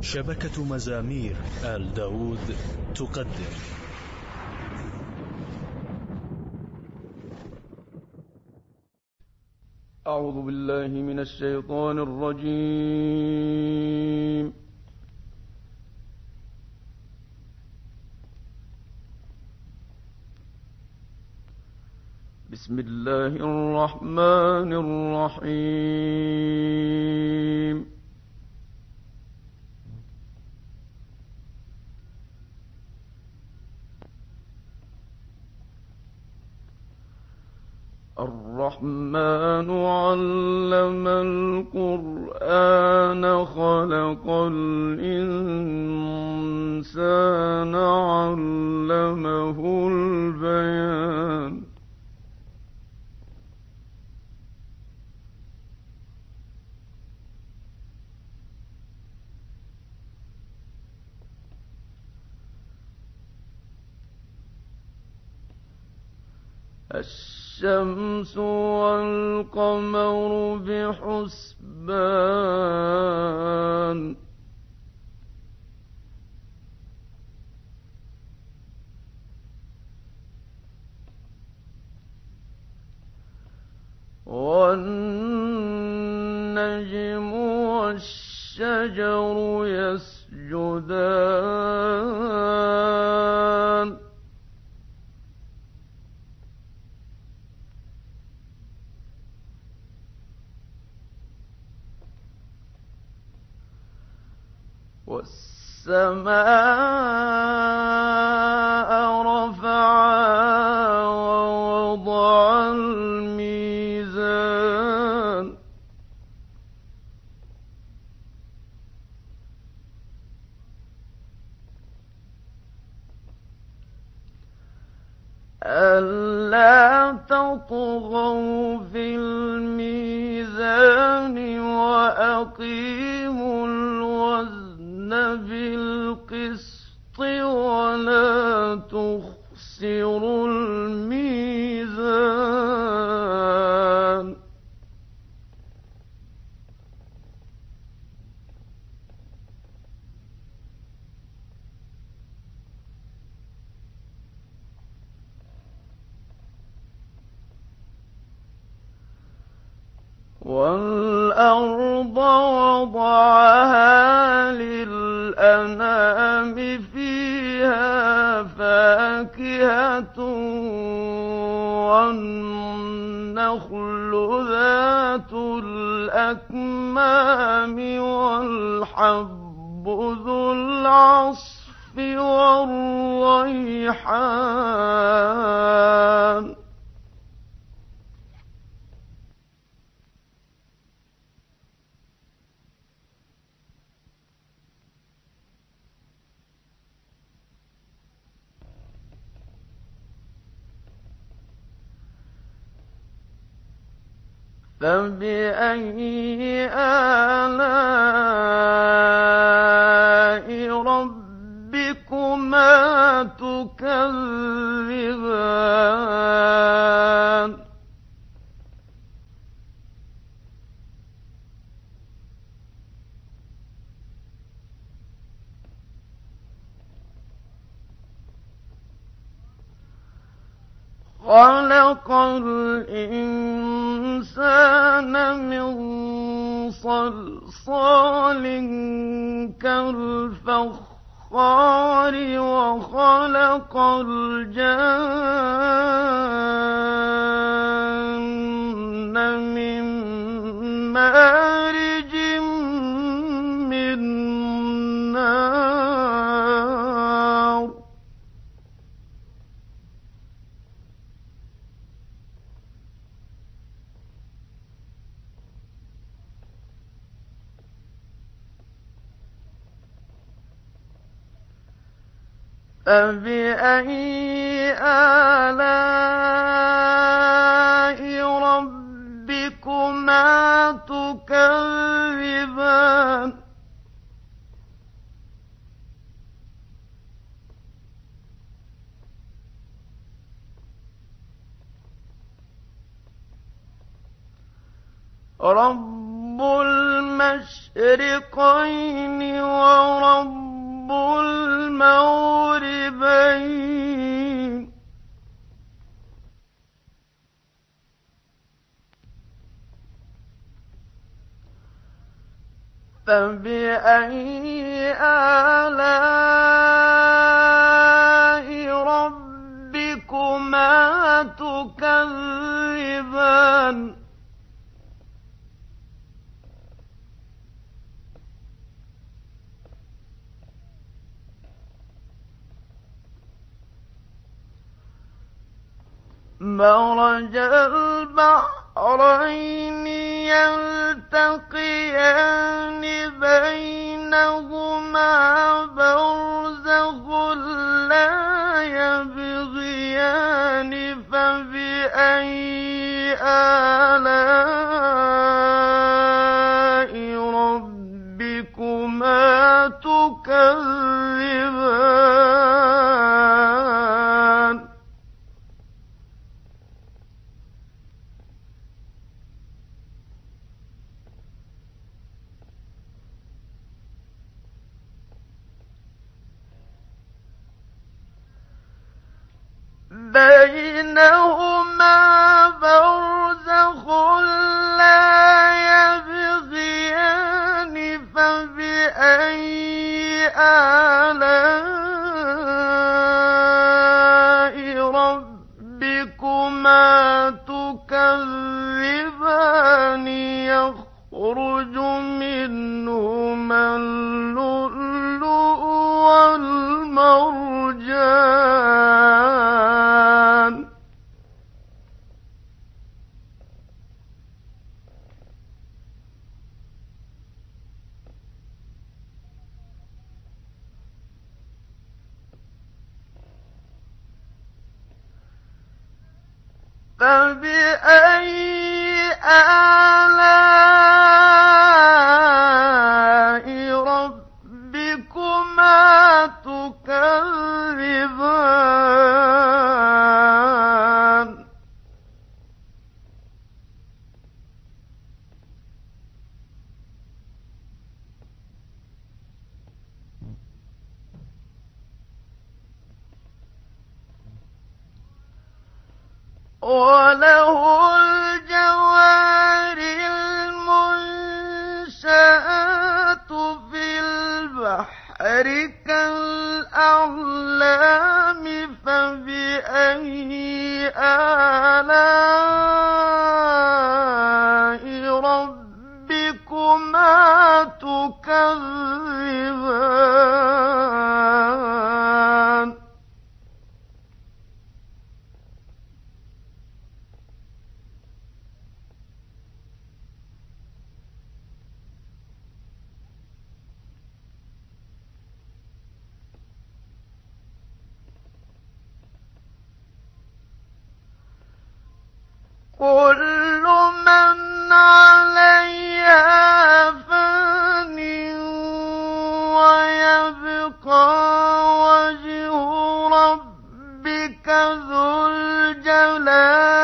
شبكة مزامير آل داود تقدم. أعوذ بالله من الشيطان الرجيم. بسم الله الرحمن الرحيم. الرحمن علم القرآن خلق الإنسان علمه البيان. الشمس والقمر بحسبان. والنجم والشجر يسجدان. ما والأرض وضعها للأنام فيها فاكهة والنخل ذات الأكمام والحب ذو العصف والريحان فبأي آلاء ربكما تكذبان خلق الإنسان من صلصال كالفخار وخلق الجن فبأي آلاء ربكما تكذبان؟ رب المشرقين ورب المغربين. فبأي آلاء ربكما تكذبان؟ مرج البحرين يلتقيان بينهما برزخ لا يبغيان فبأي آلاء ربكما تكذبان؟ بينهما كل من ويبقى وجه ربك ذو الجلال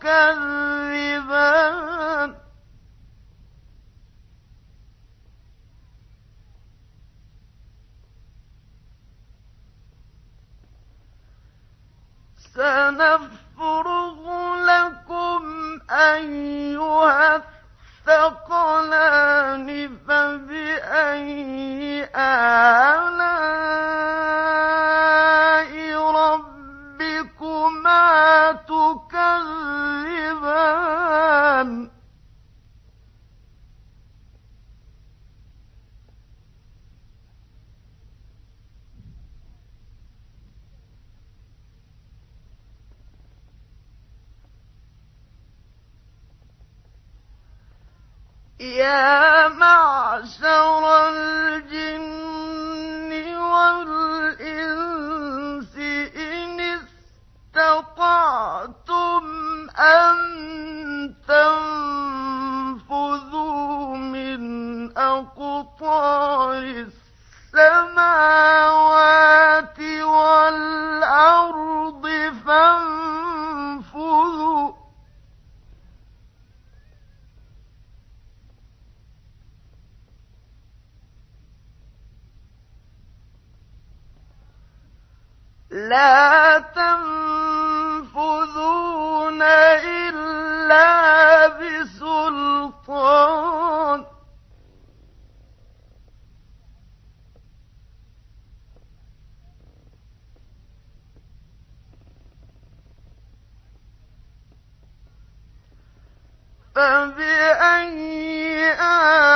كذب يا معشر فبأي آلاء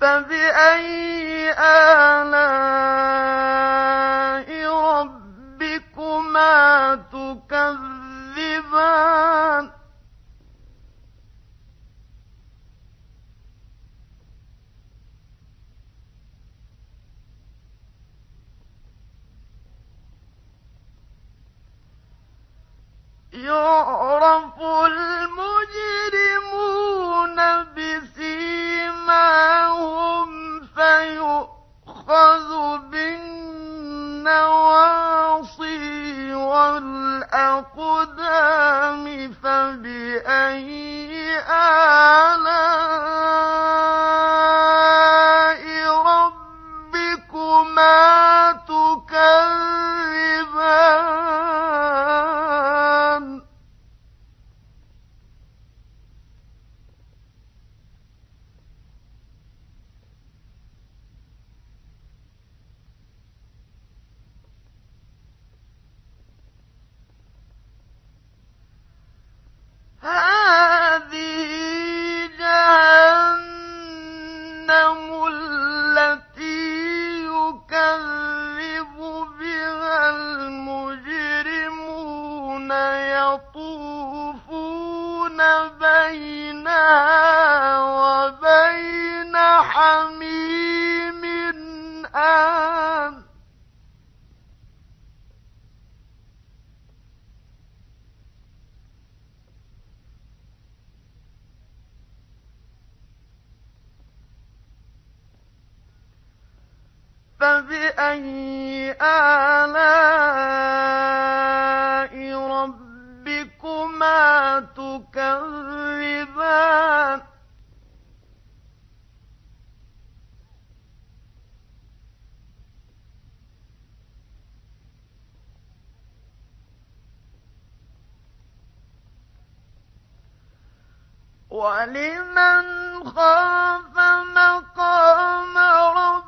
فبأي آلاء ربكما تكذبان؟ يعرف يؤخذ بالنواصي والأقدام فبأي آلاء فبأي آلاء ربكما تكذبان؟ ولمن خاف مقام ربه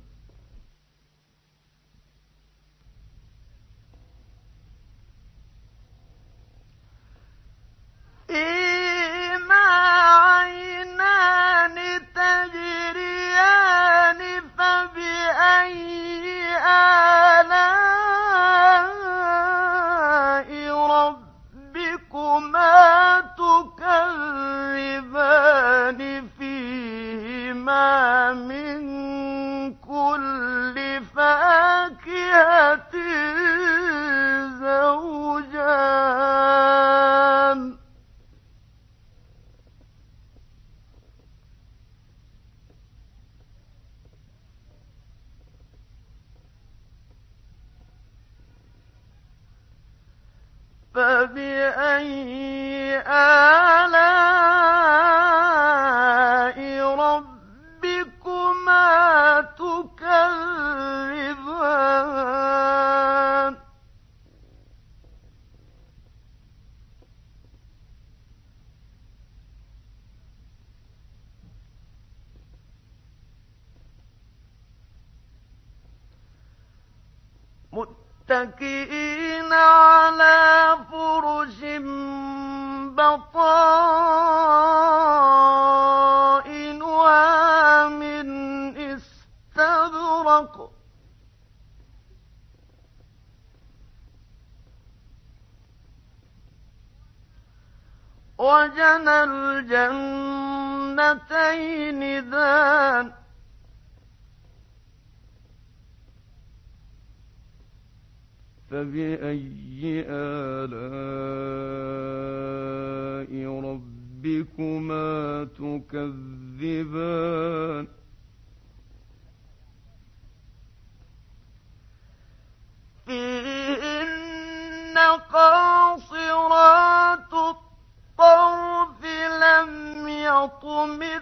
متكئين على فرش بطائنها من استبرق. وجنى الجنتين دان فبأي آلاء ربكما تكذبان؟ فيهن قاصرات الطرف لم يطمثهن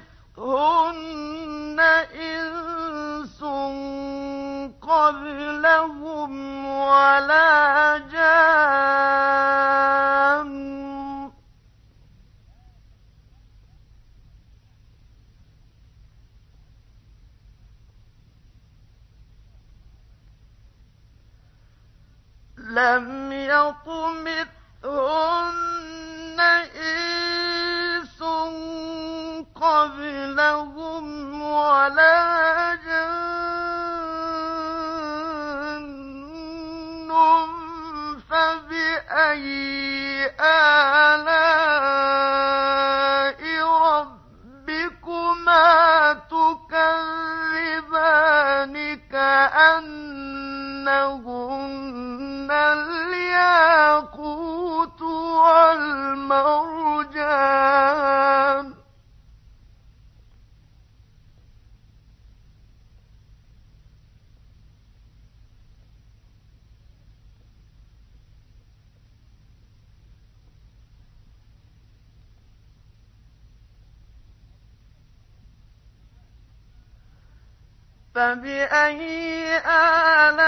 فبأي آلاء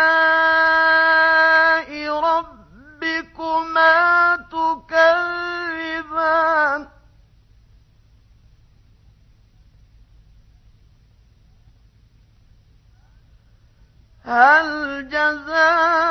ربكما تكذبان؟ هل جزاء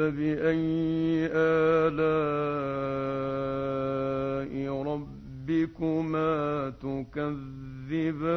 فبأي آلاء ربكما تكذبان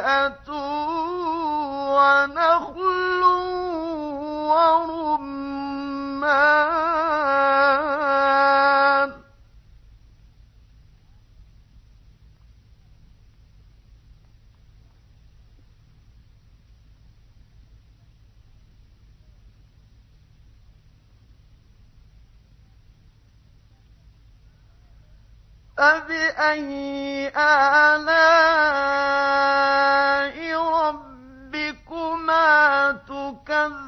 فاكهة فبأي آلاء ربكما تكذبان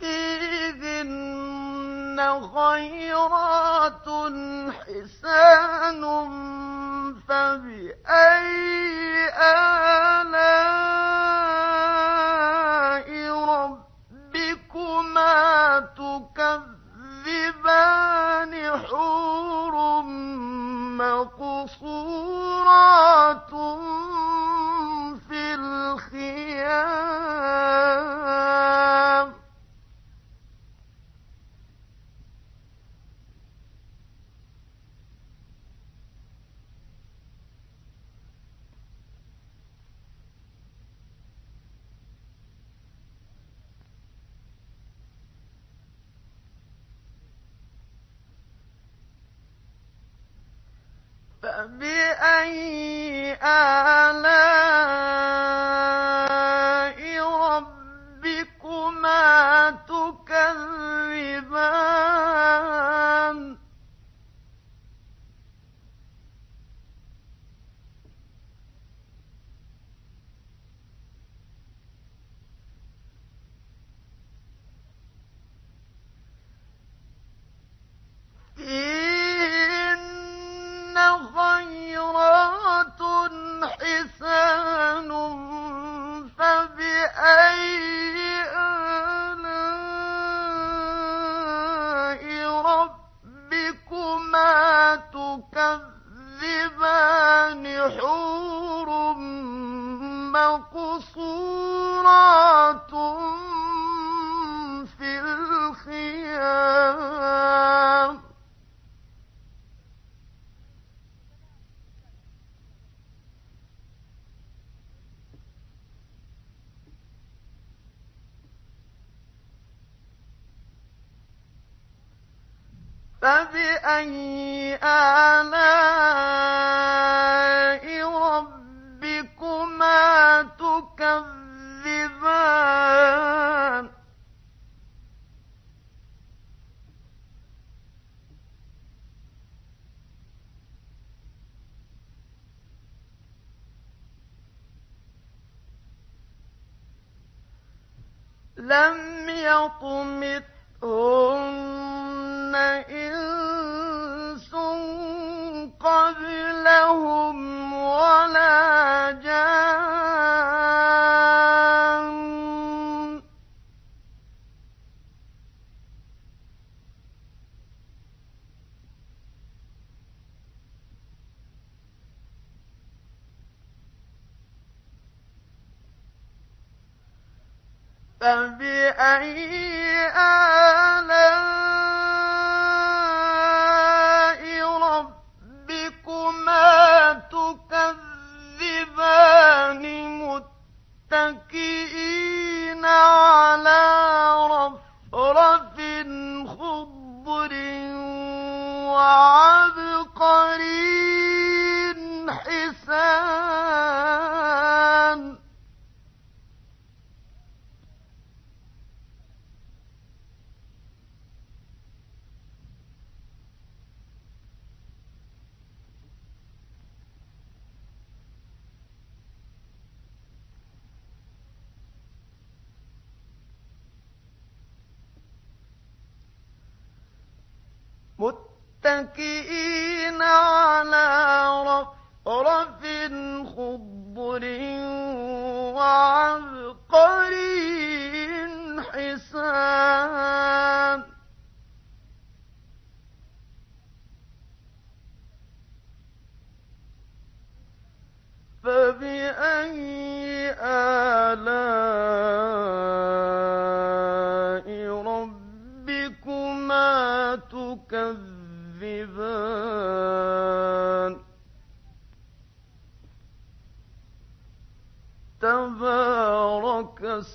فيهن خيرات حسان فبأي آلاء فبأي آلاء ربكما تكذبان لم يطمثهن إنس قبلهم ولا فبأي آلاء متكئين على رفرف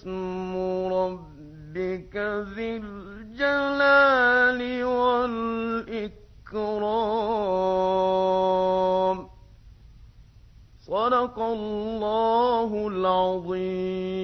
اسم ربك ذي الجلال والإكرام. صدق الله العظيم.